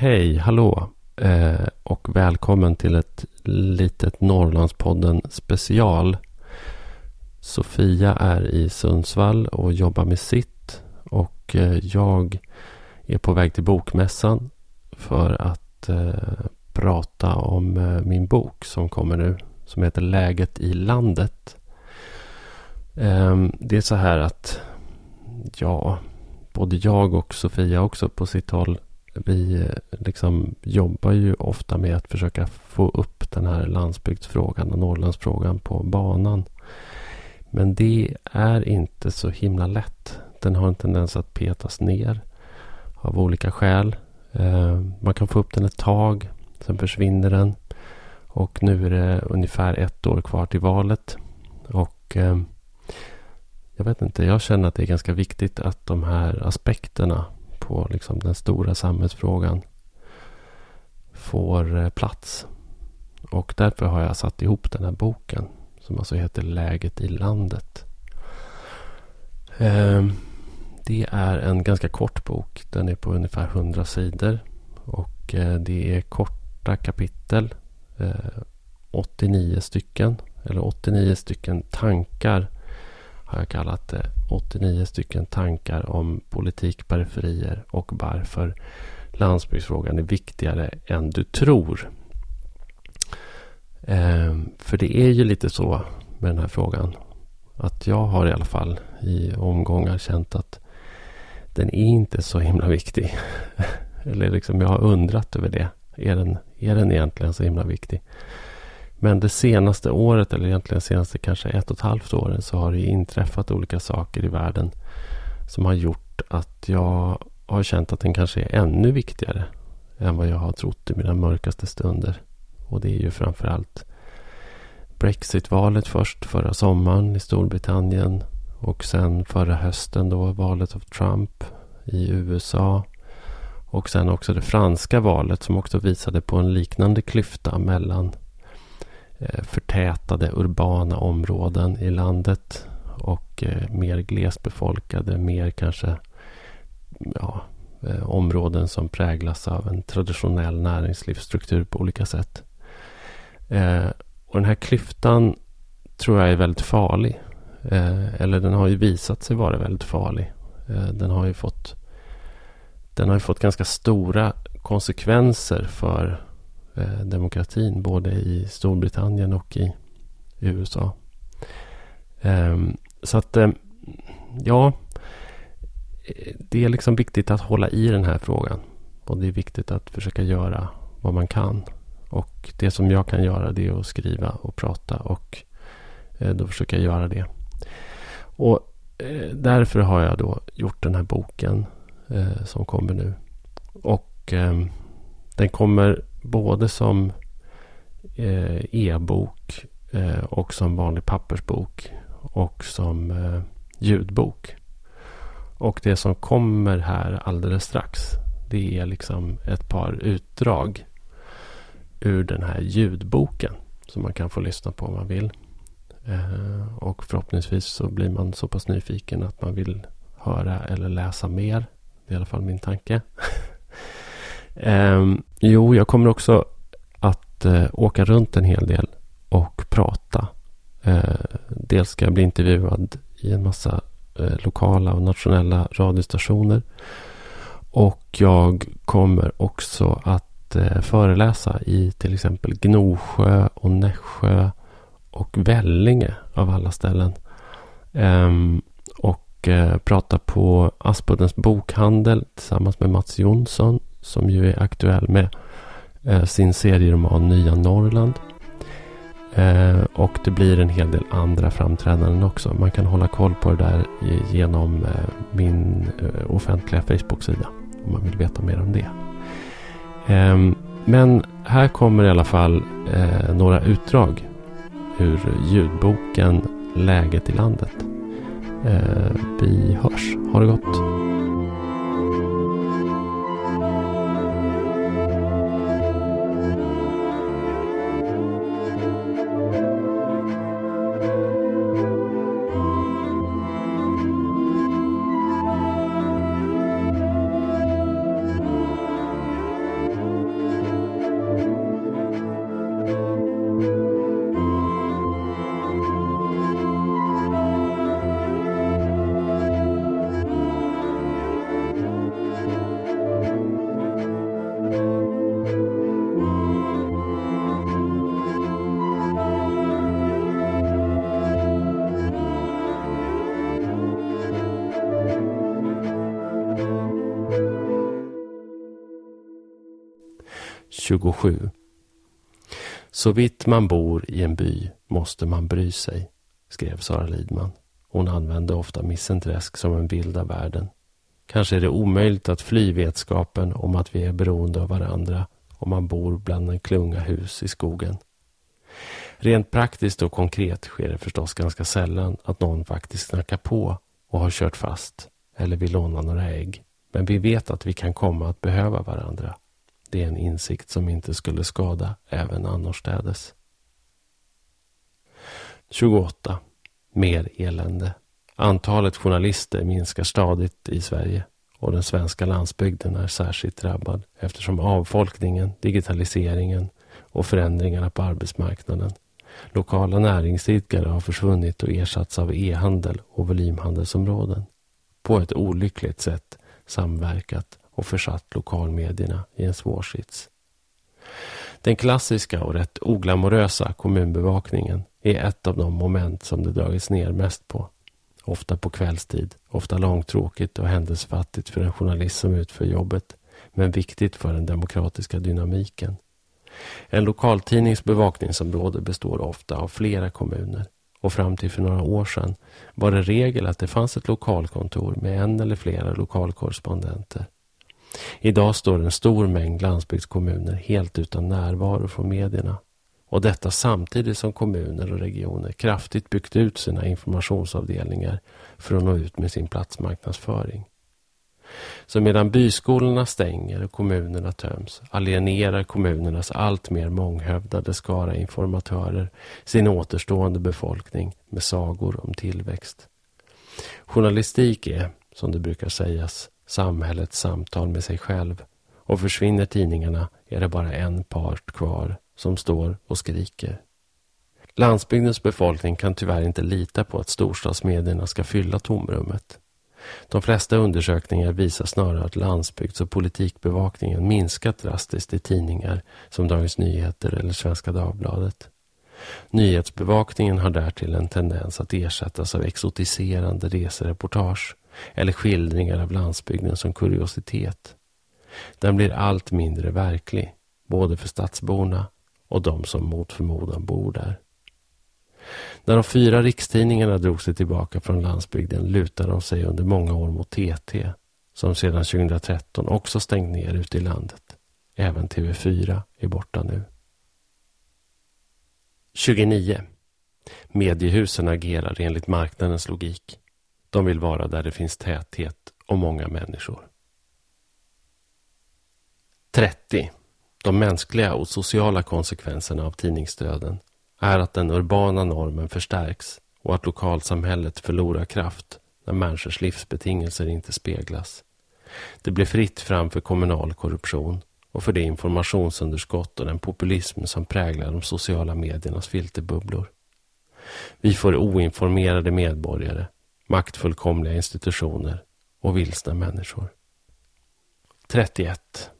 Hej, hallå eh, och välkommen till ett litet Norrlandspodden special. Sofia är i Sundsvall och jobbar med sitt och eh, jag är på väg till Bokmässan för att eh, prata om eh, min bok som kommer nu som heter Läget i landet. Ehm, det är så här att ja, både jag och Sofia också på sitt håll vi eh, liksom jobbar ju ofta med att försöka få upp den här landsbygdsfrågan och Norrlandsfrågan på banan. Men det är inte så himla lätt. Den har en tendens att petas ner av olika skäl. Eh, man kan få upp den ett tag, sen försvinner den. Och nu är det ungefär ett år kvar till valet. Och eh, jag vet inte, jag känner att det är ganska viktigt att de här aspekterna på liksom den stora samhällsfrågan får eh, plats. Och därför har jag satt ihop den här boken som alltså heter Läget i landet. Ehm, det är en ganska kort bok. Den är på ungefär 100 sidor. Och eh, det är korta kapitel. Eh, 89 stycken. Eller 89 stycken tankar har jag kallat det. 89 stycken tankar om politik, periferier och varför landsbygdsfrågan är viktigare än du tror. Ehm, för det är ju lite så med den här frågan. Att jag har i alla fall i omgångar känt att den är inte så himla viktig. Eller liksom jag har undrat över det. Är den, är den egentligen så himla viktig? Men det senaste året, eller egentligen senaste kanske ett och ett halvt åren, så har det inträffat olika saker i världen som har gjort att jag har känt att den kanske är ännu viktigare än vad jag har trott i mina mörkaste stunder. Och det är ju framförallt Brexit-valet först förra sommaren i Storbritannien och sen förra hösten då valet av Trump i USA. Och sen också det franska valet som också visade på en liknande klyfta mellan Eh, förtätade urbana områden i landet och eh, mer glesbefolkade, mer kanske ja, eh, områden som präglas av en traditionell näringslivsstruktur på olika sätt. och den här klyftan tror jag är väldigt farlig. eller den har ju visat sig vara väldigt farlig. den har ju fått den har ju fått ganska stora konsekvenser för Eh, demokratin både i Storbritannien och i, USA. Ehm, så att eh, ja, det är liksom viktigt att hålla i den här frågan. Och det är viktigt att försöka göra vad man kan. Och det som jag kan göra det är att skriva och prata och eh, då försöker jag göra det. Och därför har jag då gjort den här boken som kommer nu. Och ehm, den kommer både som eh, e-bok eh, och som vanlig pappersbok och som eh, ljudbok. Och det som kommer här alldeles strax det är liksom ett par utdrag ur den här ljudboken som man kan få lyssna på om man vill. Och förhoppningsvis så blir man så pass nyfiken att man vill höra eller läsa mer. Det är i alla fall min tanke. Um, jo, jag kommer också att eh, åka runt en hel del och prata. Uh, dels ska jag bli intervjuad i en massa eh, lokala och nationella radiostationer. Och jag kommer också att eh, föreläsa i till exempel Gnosjö och Nässjö och Vellinge av alla ställen. Ehm, och eh, prata på Aspuddens bokhandel tillsammans med Mats Jonsson som ju är aktuell med eh, sin serieroman Nya Norrland. Eh, och det blir en hel del andra framträdanden också. Man kan hålla koll på det där genom eh, min eh, offentliga Facebook-sida om man vill veta mer om det. Ehm, men här kommer i alla fall eh, några utdrag ur ljudboken Läget i landet. Eh, vi hörs. Ha det gott. 27. Så vitt man bor i en by måste man bry sig, skrev Sara Lidman. Hon använde ofta Missenträsk som en bild av världen. Kanske är det omöjligt att fly vetskapen om att vi är beroende av varandra om man bor bland en klunga hus i skogen. Rent praktiskt och konkret sker det förstås ganska sällan att någon faktiskt knackar på och har kört fast eller vill låna några ägg. Men vi vet att vi kan komma att behöva varandra. Det är en insikt som inte skulle skada även annorstädes. 28. Mer elände. Antalet journalister minskar stadigt i Sverige och den svenska landsbygden är särskilt drabbad eftersom avfolkningen, digitaliseringen och förändringarna på arbetsmarknaden. Lokala näringsidkare har försvunnit och ersatts av e-handel och volymhandelsområden. På ett olyckligt sätt samverkat och försatt lokalmedierna i en svår sits. Den klassiska och rätt oglamorösa kommunbevakningen är ett av de moment som det dragits ner mest på. Ofta på kvällstid, ofta långtråkigt och händelsefattigt för en journalist som utför jobbet, men viktigt för den demokratiska dynamiken. En lokaltidnings bevakningsområde består ofta av flera kommuner och fram till för några år sedan var det regel att det fanns ett lokalkontor med en eller flera lokalkorrespondenter. Idag står en stor mängd landsbygdskommuner helt utan närvaro från medierna. Och detta samtidigt som kommuner och regioner kraftigt byggt ut sina informationsavdelningar för att nå ut med sin platsmarknadsföring. Så medan byskolorna stänger och kommunerna töms alienerar kommunernas alltmer månghövdade skara informatörer sin återstående befolkning med sagor om tillväxt. Journalistik är, som det brukar sägas, samhällets samtal med sig själv och försvinner tidningarna är det bara en part kvar som står och skriker. Landsbygdens befolkning kan tyvärr inte lita på att storstadsmedierna ska fylla tomrummet. De flesta undersökningar visar snarare att landsbygds och politikbevakningen minskat drastiskt i tidningar som Dagens Nyheter eller Svenska Dagbladet. Nyhetsbevakningen har därtill en tendens att ersättas av exotiserande resereportage eller skildringar av landsbygden som kuriositet. Den blir allt mindre verklig, både för stadsborna och de som mot förmodan bor där. När de fyra rikstidningarna drog sig tillbaka från landsbygden lutade de sig under många år mot TT som sedan 2013 också stängt ner ute i landet. Även TV4 är borta nu. 29. Mediehusen agerar enligt marknadens logik. De vill vara där det finns täthet och många människor. 30. De mänskliga och sociala konsekvenserna av tidningsdöden är att den urbana normen förstärks och att lokalsamhället förlorar kraft när människors livsbetingelser inte speglas. Det blir fritt fram för kommunal korruption och för det informationsunderskott och den populism som präglar de sociala mediernas filterbubblor. Vi får oinformerade medborgare, maktfullkomliga institutioner och vilsna människor. 31.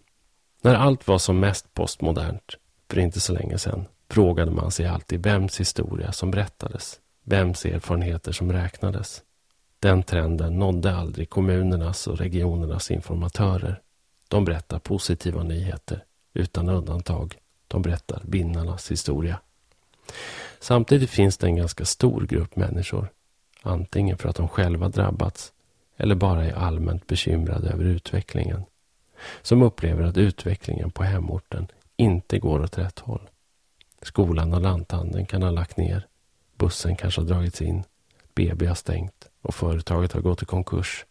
När allt var som mest postmodernt, för inte så länge sedan, frågade man sig alltid vems historia som berättades, vems erfarenheter som räknades. Den trenden nådde aldrig kommunernas och regionernas informatörer. De berättar positiva nyheter, utan undantag. De berättar vinnarnas historia. Samtidigt finns det en ganska stor grupp människor, antingen för att de själva drabbats eller bara är allmänt bekymrade över utvecklingen, som upplever att utvecklingen på hemorten inte går åt rätt håll. Skolan och lanthandeln kan ha lagt ner. Bussen kanske har dragits in. BB har stängt och företaget har gått i konkurs.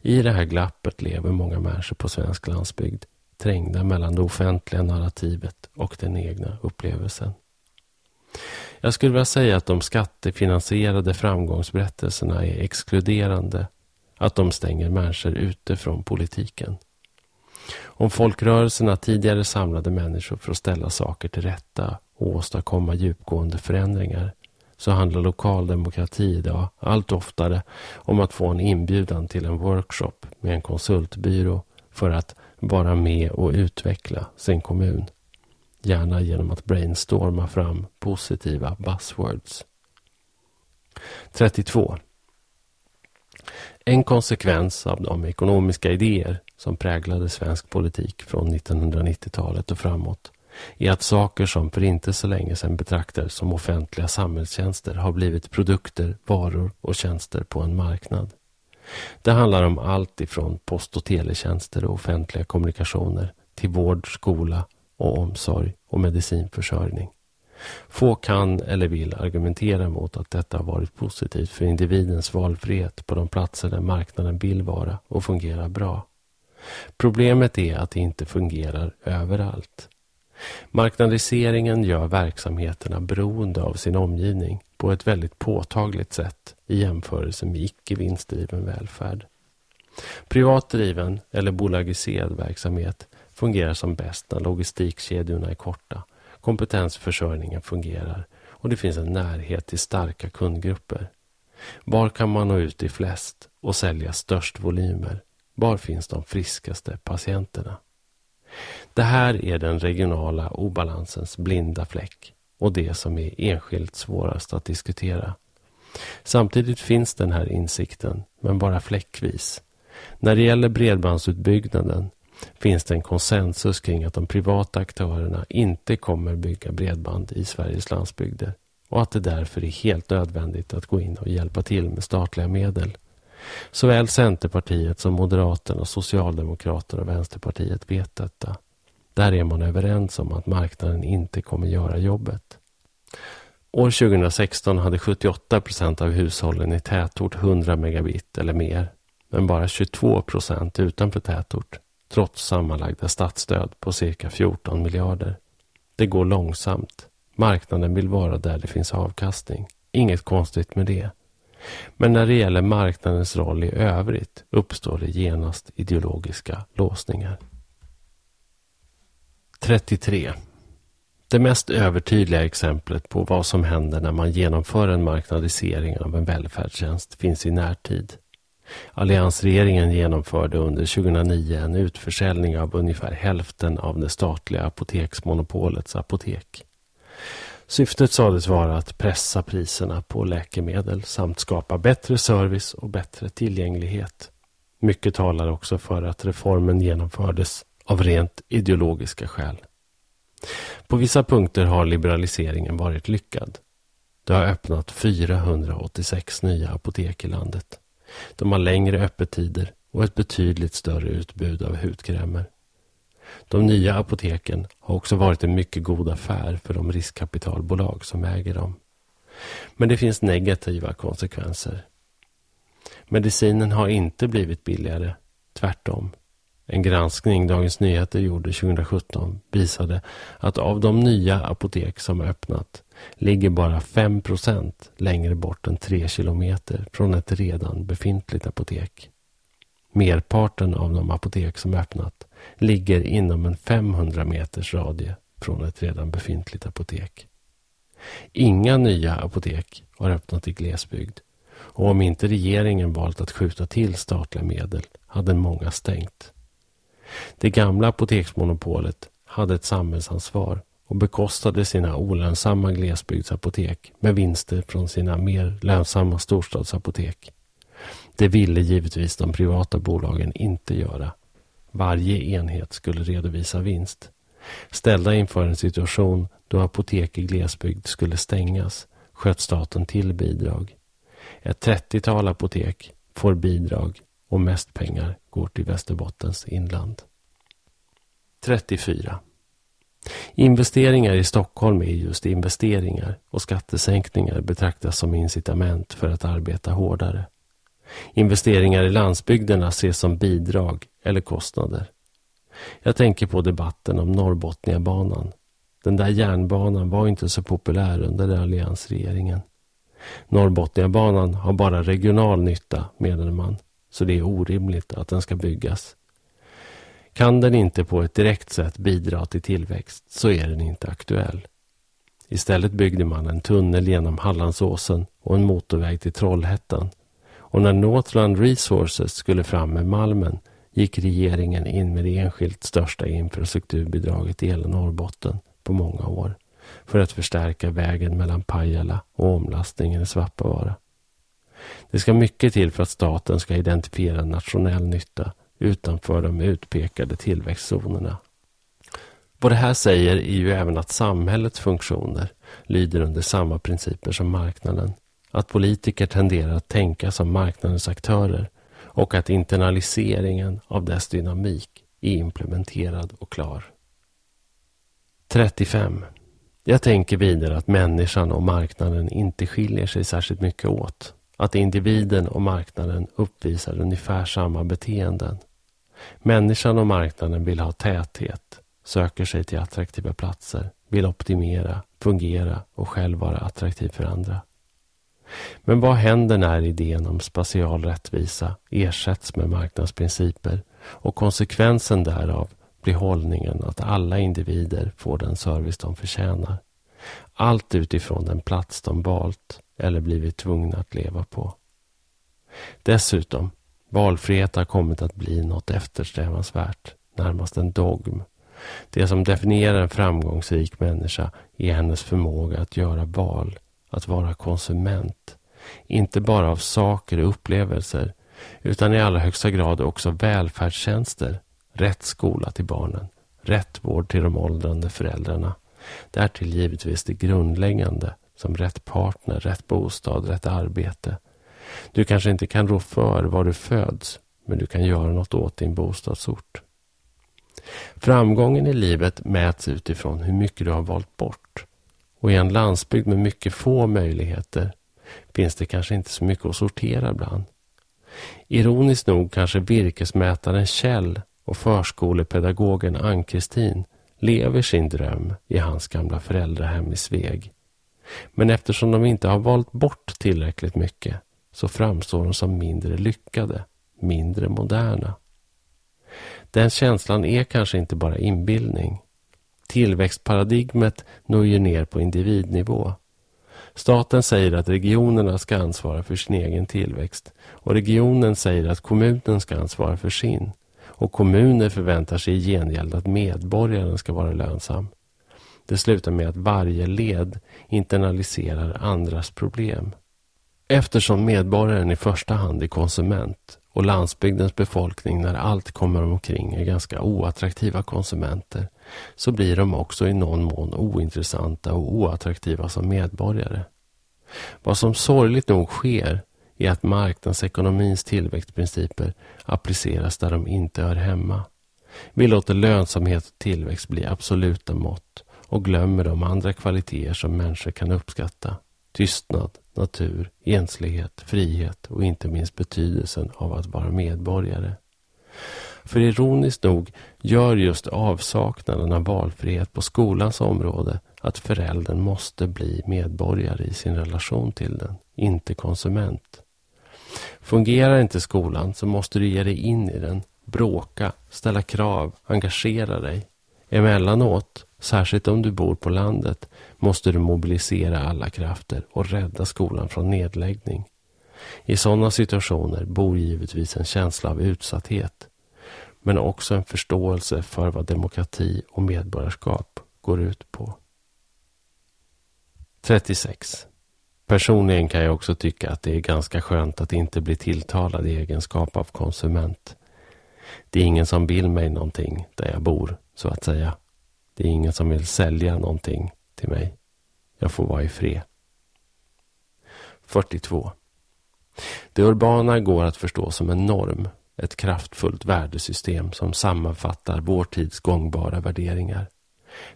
I det här glappet lever många människor på svensk landsbygd trängda mellan det offentliga narrativet och den egna upplevelsen. Jag skulle vilja säga att de skattefinansierade framgångsberättelserna är exkluderande, att de stänger människor ute från politiken. Om folkrörelserna tidigare samlade människor för att ställa saker till rätta och åstadkomma djupgående förändringar så handlar lokal demokrati idag allt oftare om att få en inbjudan till en workshop med en konsultbyrå för att vara med och utveckla sin kommun. Gärna genom att brainstorma fram positiva buzzwords. 32. En konsekvens av de ekonomiska idéer som präglade svensk politik från 1990-talet och framåt är att saker som för inte så länge sedan betraktades som offentliga samhällstjänster har blivit produkter, varor och tjänster på en marknad. Det handlar om allt ifrån post och teletjänster och offentliga kommunikationer till vård, skola och omsorg och medicinförsörjning. Få kan eller vill argumentera mot att detta har varit positivt för individens valfrihet på de platser där marknaden vill vara och fungerar bra. Problemet är att det inte fungerar överallt. Marknadiseringen gör verksamheterna beroende av sin omgivning på ett väldigt påtagligt sätt i jämförelse med icke vinstdriven välfärd. Privat driven eller bolagiserad verksamhet fungerar som bäst när logistikkedjorna är korta, kompetensförsörjningen fungerar och det finns en närhet till starka kundgrupper. Var kan man nå ut till flest och sälja störst volymer? Var finns de friskaste patienterna? Det här är den regionala obalansens blinda fläck och det som är enskilt svårast att diskutera. Samtidigt finns den här insikten, men bara fläckvis. När det gäller bredbandsutbyggnaden finns det en konsensus kring att de privata aktörerna inte kommer bygga bredband i Sveriges landsbygder och att det därför är helt nödvändigt att gå in och hjälpa till med statliga medel. Såväl Centerpartiet som Moderaterna, Socialdemokraterna och Vänsterpartiet vet detta. Där är man överens om att marknaden inte kommer göra jobbet. År 2016 hade 78 procent av hushållen i tätort 100 megabit eller mer, men bara 22 procent utanför tätort, trots sammanlagda statsstöd på cirka 14 miljarder. Det går långsamt. Marknaden vill vara där det finns avkastning. Inget konstigt med det. Men när det gäller marknadens roll i övrigt uppstår det genast ideologiska låsningar. 33. Det mest övertydliga exemplet på vad som händer när man genomför en marknadisering av en välfärdstjänst finns i närtid. Alliansregeringen genomförde under 2009 en utförsäljning av ungefär hälften av det statliga apoteksmonopolets apotek. Syftet sades vara att pressa priserna på läkemedel samt skapa bättre service och bättre tillgänglighet. Mycket talar också för att reformen genomfördes av rent ideologiska skäl. På vissa punkter har liberaliseringen varit lyckad. Det har öppnat 486 nya apotek i landet. De har längre öppettider och ett betydligt större utbud av hudkrämer. De nya apoteken har också varit en mycket god affär för de riskkapitalbolag som äger dem. Men det finns negativa konsekvenser. Medicinen har inte blivit billigare, tvärtom. En granskning Dagens Nyheter gjorde 2017 visade att av de nya apotek som öppnat ligger bara 5% längre bort än 3 kilometer från ett redan befintligt apotek. Merparten av de apotek som öppnat ligger inom en 500 meters radie från ett redan befintligt apotek. Inga nya apotek har öppnat i glesbygd och om inte regeringen valt att skjuta till statliga medel hade många stängt. Det gamla apoteksmonopolet hade ett samhällsansvar och bekostade sina olönsamma glesbygdsapotek med vinster från sina mer lönsamma storstadsapotek. Det ville givetvis de privata bolagen inte göra. Varje enhet skulle redovisa vinst. Ställda inför en situation då apotek i glesbygd skulle stängas sköt staten till bidrag. Ett trettiotal apotek får bidrag och mest pengar går till Västerbottens inland. 34. Investeringar i Stockholm är just investeringar och skattesänkningar betraktas som incitament för att arbeta hårdare. Investeringar i landsbygderna ses som bidrag eller kostnader. Jag tänker på debatten om Norrbotniabanan. Den där järnbanan var inte så populär under alliansregeringen. Norrbotniabanan har bara regional nytta, menade man, så det är orimligt att den ska byggas. Kan den inte på ett direkt sätt bidra till tillväxt så är den inte aktuell. Istället byggde man en tunnel genom Hallandsåsen och en motorväg till Trollhättan. Och när Northland Resources skulle fram med malmen gick regeringen in med det enskilt största infrastrukturbidraget i hela Norrbotten på många år för att förstärka vägen mellan Pajala och omlastningen i Svappavaara. Det ska mycket till för att staten ska identifiera nationell nytta utanför de utpekade tillväxtzonerna. Vad det här säger är ju även att samhällets funktioner lyder under samma principer som marknaden. Att politiker tenderar att tänka som marknadens aktörer och att internaliseringen av dess dynamik är implementerad och klar. 35. Jag tänker vidare att människan och marknaden inte skiljer sig särskilt mycket åt. Att individen och marknaden uppvisar ungefär samma beteenden. Människan och marknaden vill ha täthet, söker sig till attraktiva platser, vill optimera, fungera och själv vara attraktiv för andra. Men vad händer när idén om spatial rättvisa ersätts med marknadsprinciper och konsekvensen därav blir hållningen att alla individer får den service de förtjänar. Allt utifrån den plats de valt eller blivit tvungna att leva på. Dessutom, valfrihet har kommit att bli något eftersträvansvärt, närmast en dogm. Det som definierar en framgångsrik människa är hennes förmåga att göra val, att vara konsument. Inte bara av saker och upplevelser, utan i allra högsta grad också välfärdstjänster, rätt skola till barnen, rätt vård till de åldrande föräldrarna. Därtill givetvis det grundläggande som rätt partner, rätt bostad, rätt arbete. Du kanske inte kan rå för var du föds, men du kan göra något åt din bostadsort. Framgången i livet mäts utifrån hur mycket du har valt bort. Och i en landsbygd med mycket få möjligheter finns det kanske inte så mycket att sortera bland. Ironiskt nog kanske virkesmätaren Kjell och förskolepedagogen Ann-Kristin lever sin dröm i hans gamla föräldrahem i Sveg. Men eftersom de inte har valt bort tillräckligt mycket så framstår de som mindre lyckade, mindre moderna. Den känslan är kanske inte bara inbildning. Tillväxtparadigmet når ju ner på individnivå. Staten säger att regionerna ska ansvara för sin egen tillväxt och regionen säger att kommunen ska ansvara för sin. Och kommuner förväntar sig i gengäld att medborgaren ska vara lönsam. Det slutar med att varje led internaliserar andras problem. Eftersom medborgaren i första hand är konsument och landsbygdens befolkning när allt kommer omkring är ganska oattraktiva konsumenter så blir de också i någon mån ointressanta och oattraktiva som medborgare. Vad som sorgligt nog sker är att marknadsekonomins tillväxtprinciper appliceras där de inte hör hemma. Vi låter lönsamhet och tillväxt bli absoluta mått och glömmer de andra kvaliteter som människor kan uppskatta. Tystnad, natur, enslighet, frihet och inte minst betydelsen av att vara medborgare. För ironiskt nog gör just avsaknaden av valfrihet på skolans område att föräldern måste bli medborgare i sin relation till den, inte konsument. Fungerar inte skolan så måste du ge dig in i den, bråka, ställa krav, engagera dig. Emellanåt, särskilt om du bor på landet, måste du mobilisera alla krafter och rädda skolan från nedläggning. I sådana situationer bor givetvis en känsla av utsatthet, men också en förståelse för vad demokrati och medborgarskap går ut på. 36. Personligen kan jag också tycka att det är ganska skönt att inte bli tilltalad i egenskap av konsument. Det är ingen som vill mig någonting där jag bor, så att säga. Det är ingen som vill sälja någonting till mig. Jag får vara i fred. 42. Det urbana går att förstå som en norm, ett kraftfullt värdesystem som sammanfattar vår tids gångbara värderingar.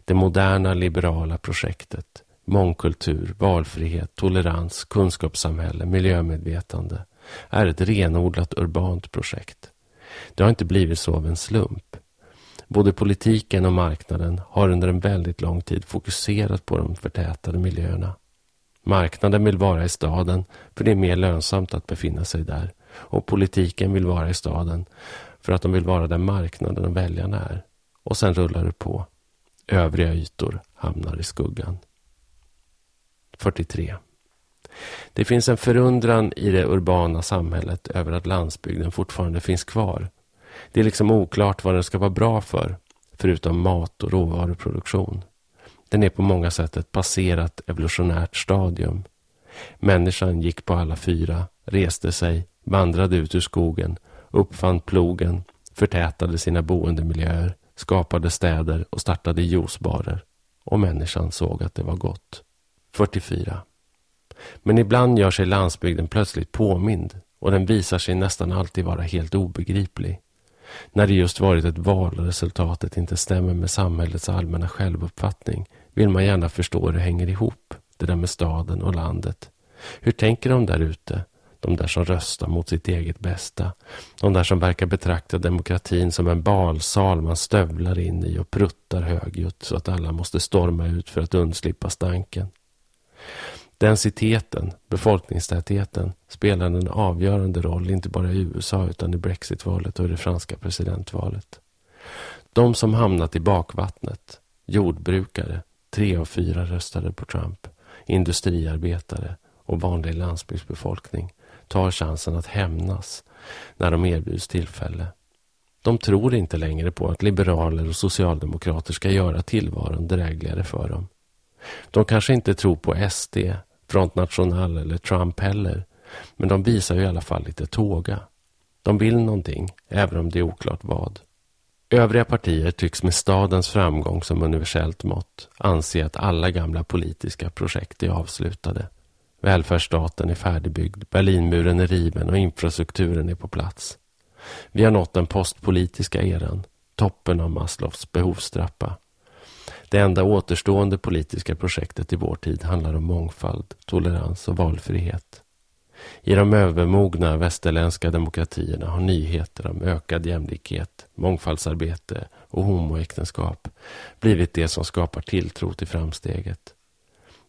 Det moderna liberala projektet mångkultur, valfrihet, tolerans, kunskapssamhälle, miljömedvetande är ett renodlat urbant projekt. Det har inte blivit så av en slump. Både politiken och marknaden har under en väldigt lång tid fokuserat på de förtätade miljöerna. Marknaden vill vara i staden för det är mer lönsamt att befinna sig där och politiken vill vara i staden för att de vill vara där marknaden och väljarna är. Och sen rullar det på. Övriga ytor hamnar i skuggan. 43. Det finns en förundran i det urbana samhället över att landsbygden fortfarande finns kvar. Det är liksom oklart vad den ska vara bra för, förutom mat och råvaruproduktion. Den är på många sätt ett passerat evolutionärt stadium. Människan gick på alla fyra, reste sig, vandrade ut ur skogen, uppfann plogen, förtätade sina boendemiljöer, skapade städer och startade juicebarer. Och människan såg att det var gott. 44. Men ibland gör sig landsbygden plötsligt påmind och den visar sig nästan alltid vara helt obegriplig. När det just varit ett val och resultatet inte stämmer med samhällets allmänna självuppfattning vill man gärna förstå hur det hänger ihop, det där med staden och landet. Hur tänker de där ute? De där som röstar mot sitt eget bästa. De där som verkar betrakta demokratin som en balsal man stövlar in i och pruttar högljutt så att alla måste storma ut för att undslippa stanken. Densiteten, befolkningstätheten, spelar en avgörande roll inte bara i USA utan i Brexitvalet och i det franska presidentvalet. De som hamnat i bakvattnet, jordbrukare, tre av fyra röstade på Trump, industriarbetare och vanlig landsbygdsbefolkning tar chansen att hämnas när de erbjuds tillfälle. De tror inte längre på att liberaler och socialdemokrater ska göra tillvaron drägligare för dem. De kanske inte tror på SD, Front National eller Trump heller. Men de visar ju i alla fall lite tåga. De vill någonting, även om det är oklart vad. Övriga partier tycks med stadens framgång som universellt mått anse att alla gamla politiska projekt är avslutade. Välfärdsstaten är färdigbyggd, Berlinmuren är riven och infrastrukturen är på plats. Vi har nått den postpolitiska eran, toppen av Maslows behovstrappa. Det enda återstående politiska projektet i vår tid handlar om mångfald, tolerans och valfrihet. I de övermogna västerländska demokratierna har nyheter om ökad jämlikhet, mångfaldsarbete och homoäktenskap blivit det som skapar tilltro till framsteget.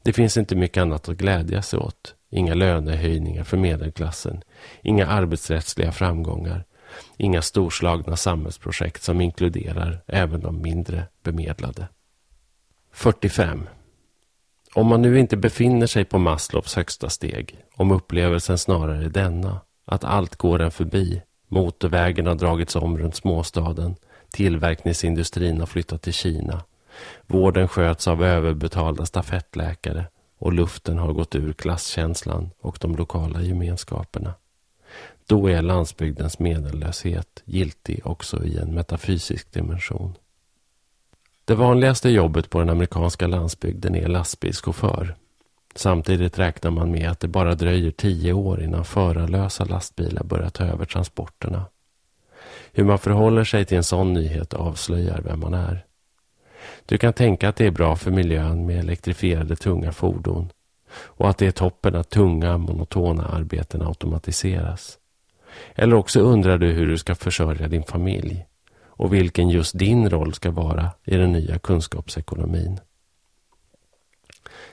Det finns inte mycket annat att glädja sig åt. Inga lönehöjningar för medelklassen, inga arbetsrättsliga framgångar, inga storslagna samhällsprojekt som inkluderar även de mindre bemedlade. 45. Om man nu inte befinner sig på Maslows högsta steg, om upplevelsen snarare är denna, att allt går en förbi, motorvägen har dragits om runt småstaden, tillverkningsindustrin har flyttat till Kina, vården sköts av överbetalda stafettläkare och luften har gått ur klasskänslan och de lokala gemenskaperna. Då är landsbygdens medellöshet giltig också i en metafysisk dimension. Det vanligaste jobbet på den amerikanska landsbygden är lastbilschaufför. Samtidigt räknar man med att det bara dröjer tio år innan förarlösa lastbilar börjar ta över transporterna. Hur man förhåller sig till en sån nyhet avslöjar vem man är. Du kan tänka att det är bra för miljön med elektrifierade tunga fordon och att det är toppen att tunga, monotona arbeten automatiseras. Eller också undrar du hur du ska försörja din familj och vilken just din roll ska vara i den nya kunskapsekonomin.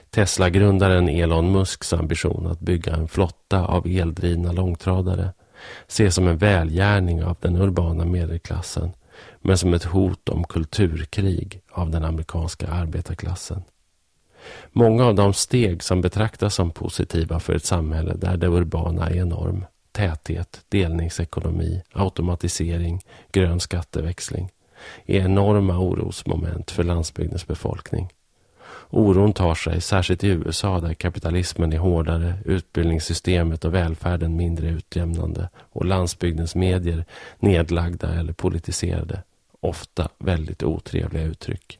Tesla-grundaren Elon Musks ambition att bygga en flotta av eldrivna långtradare ses som en välgärning av den urbana medelklassen men som ett hot om kulturkrig av den amerikanska arbetarklassen. Många av de steg som betraktas som positiva för ett samhälle där det urbana är enorm täthet, delningsekonomi, automatisering, grön skatteväxling är enorma orosmoment för landsbygdens befolkning. Oron tar sig, särskilt i USA där kapitalismen är hårdare, utbildningssystemet och välfärden mindre utjämnande och landsbygdens medier nedlagda eller politiserade. Ofta väldigt otrevliga uttryck.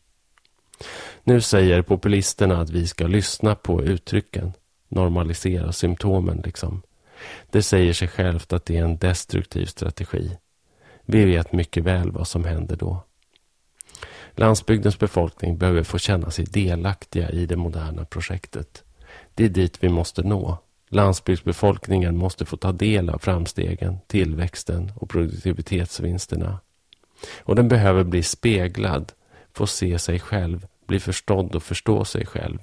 Nu säger populisterna att vi ska lyssna på uttrycken, normalisera symptomen liksom. Det säger sig självt att det är en destruktiv strategi. Vi vet mycket väl vad som händer då. Landsbygdens befolkning behöver få känna sig delaktiga i det moderna projektet. Det är dit vi måste nå. Landsbygdsbefolkningen måste få ta del av framstegen, tillväxten och produktivitetsvinsterna. Och den behöver bli speglad, få se sig själv, bli förstådd och förstå sig själv.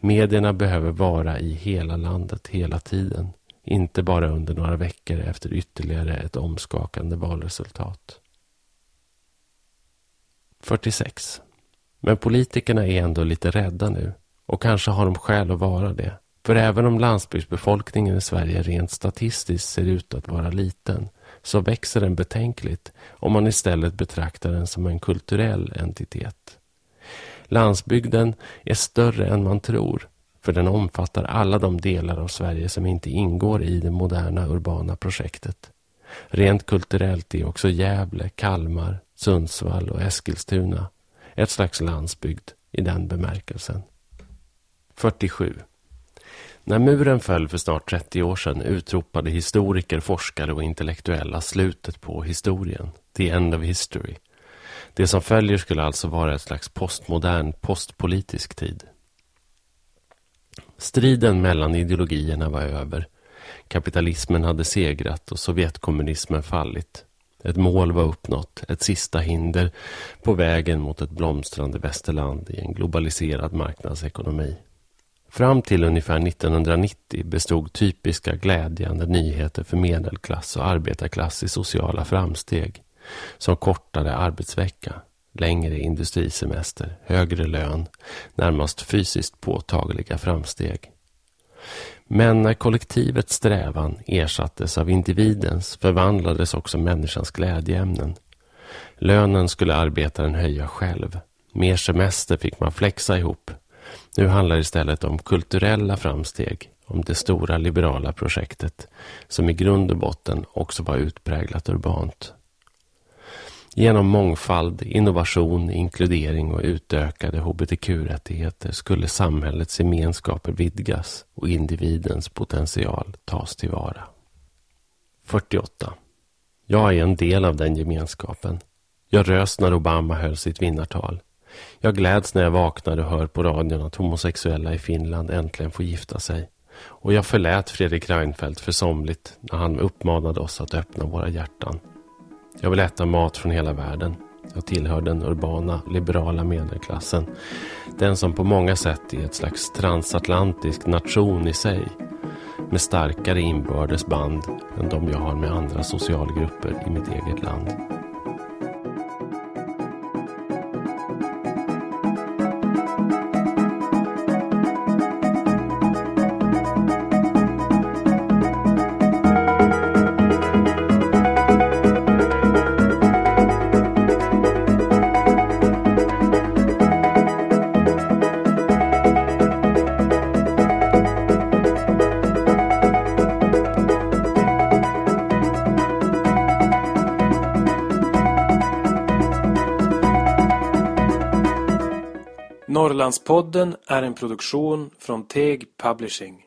Medierna behöver vara i hela landet hela tiden. Inte bara under några veckor efter ytterligare ett omskakande valresultat. 46. Men politikerna är ändå lite rädda nu. Och kanske har de skäl att vara det. För även om landsbygdsbefolkningen i Sverige rent statistiskt ser ut att vara liten så växer den betänkligt om man istället betraktar den som en kulturell entitet. Landsbygden är större än man tror för den omfattar alla de delar av Sverige som inte ingår i det moderna urbana projektet. Rent kulturellt är också Gävle, Kalmar, Sundsvall och Eskilstuna ett slags landsbygd i den bemärkelsen. 47. När muren föll för snart 30 år sedan utropade historiker, forskare och intellektuella slutet på historien. The end of history. Det som följer skulle alltså vara ett slags postmodern, postpolitisk tid. Striden mellan ideologierna var över. Kapitalismen hade segrat och Sovjetkommunismen fallit. Ett mål var uppnått, ett sista hinder på vägen mot ett blomstrande västerland i en globaliserad marknadsekonomi. Fram till ungefär 1990 bestod typiska glädjande nyheter för medelklass och arbetarklass i sociala framsteg som kortare arbetsvecka, längre industrisemester, högre lön, närmast fysiskt påtagliga framsteg. Men när kollektivets strävan ersattes av individens förvandlades också människans glädjeämnen. Lönen skulle arbetaren höja själv. Mer semester fick man flexa ihop. Nu handlar det istället om kulturella framsteg, om det stora liberala projektet som i grund och botten också var utpräglat urbant. Genom mångfald, innovation, inkludering och utökade hbtq-rättigheter skulle samhällets gemenskaper vidgas och individens potential tas tillvara. 48. Jag är en del av den gemenskapen. Jag röst när Obama höll sitt vinnartal. Jag gläds när jag vaknar och hör på radion att homosexuella i Finland äntligen får gifta sig. Och jag förlät Fredrik Reinfeldt för somligt när han uppmanade oss att öppna våra hjärtan. Jag vill äta mat från hela världen. Jag tillhör den urbana, liberala medelklassen. Den som på många sätt är ett slags transatlantisk nation i sig. Med starkare inbördes band än de jag har med andra socialgrupper i mitt eget land. Norrlandspodden är en produktion från Teg Publishing.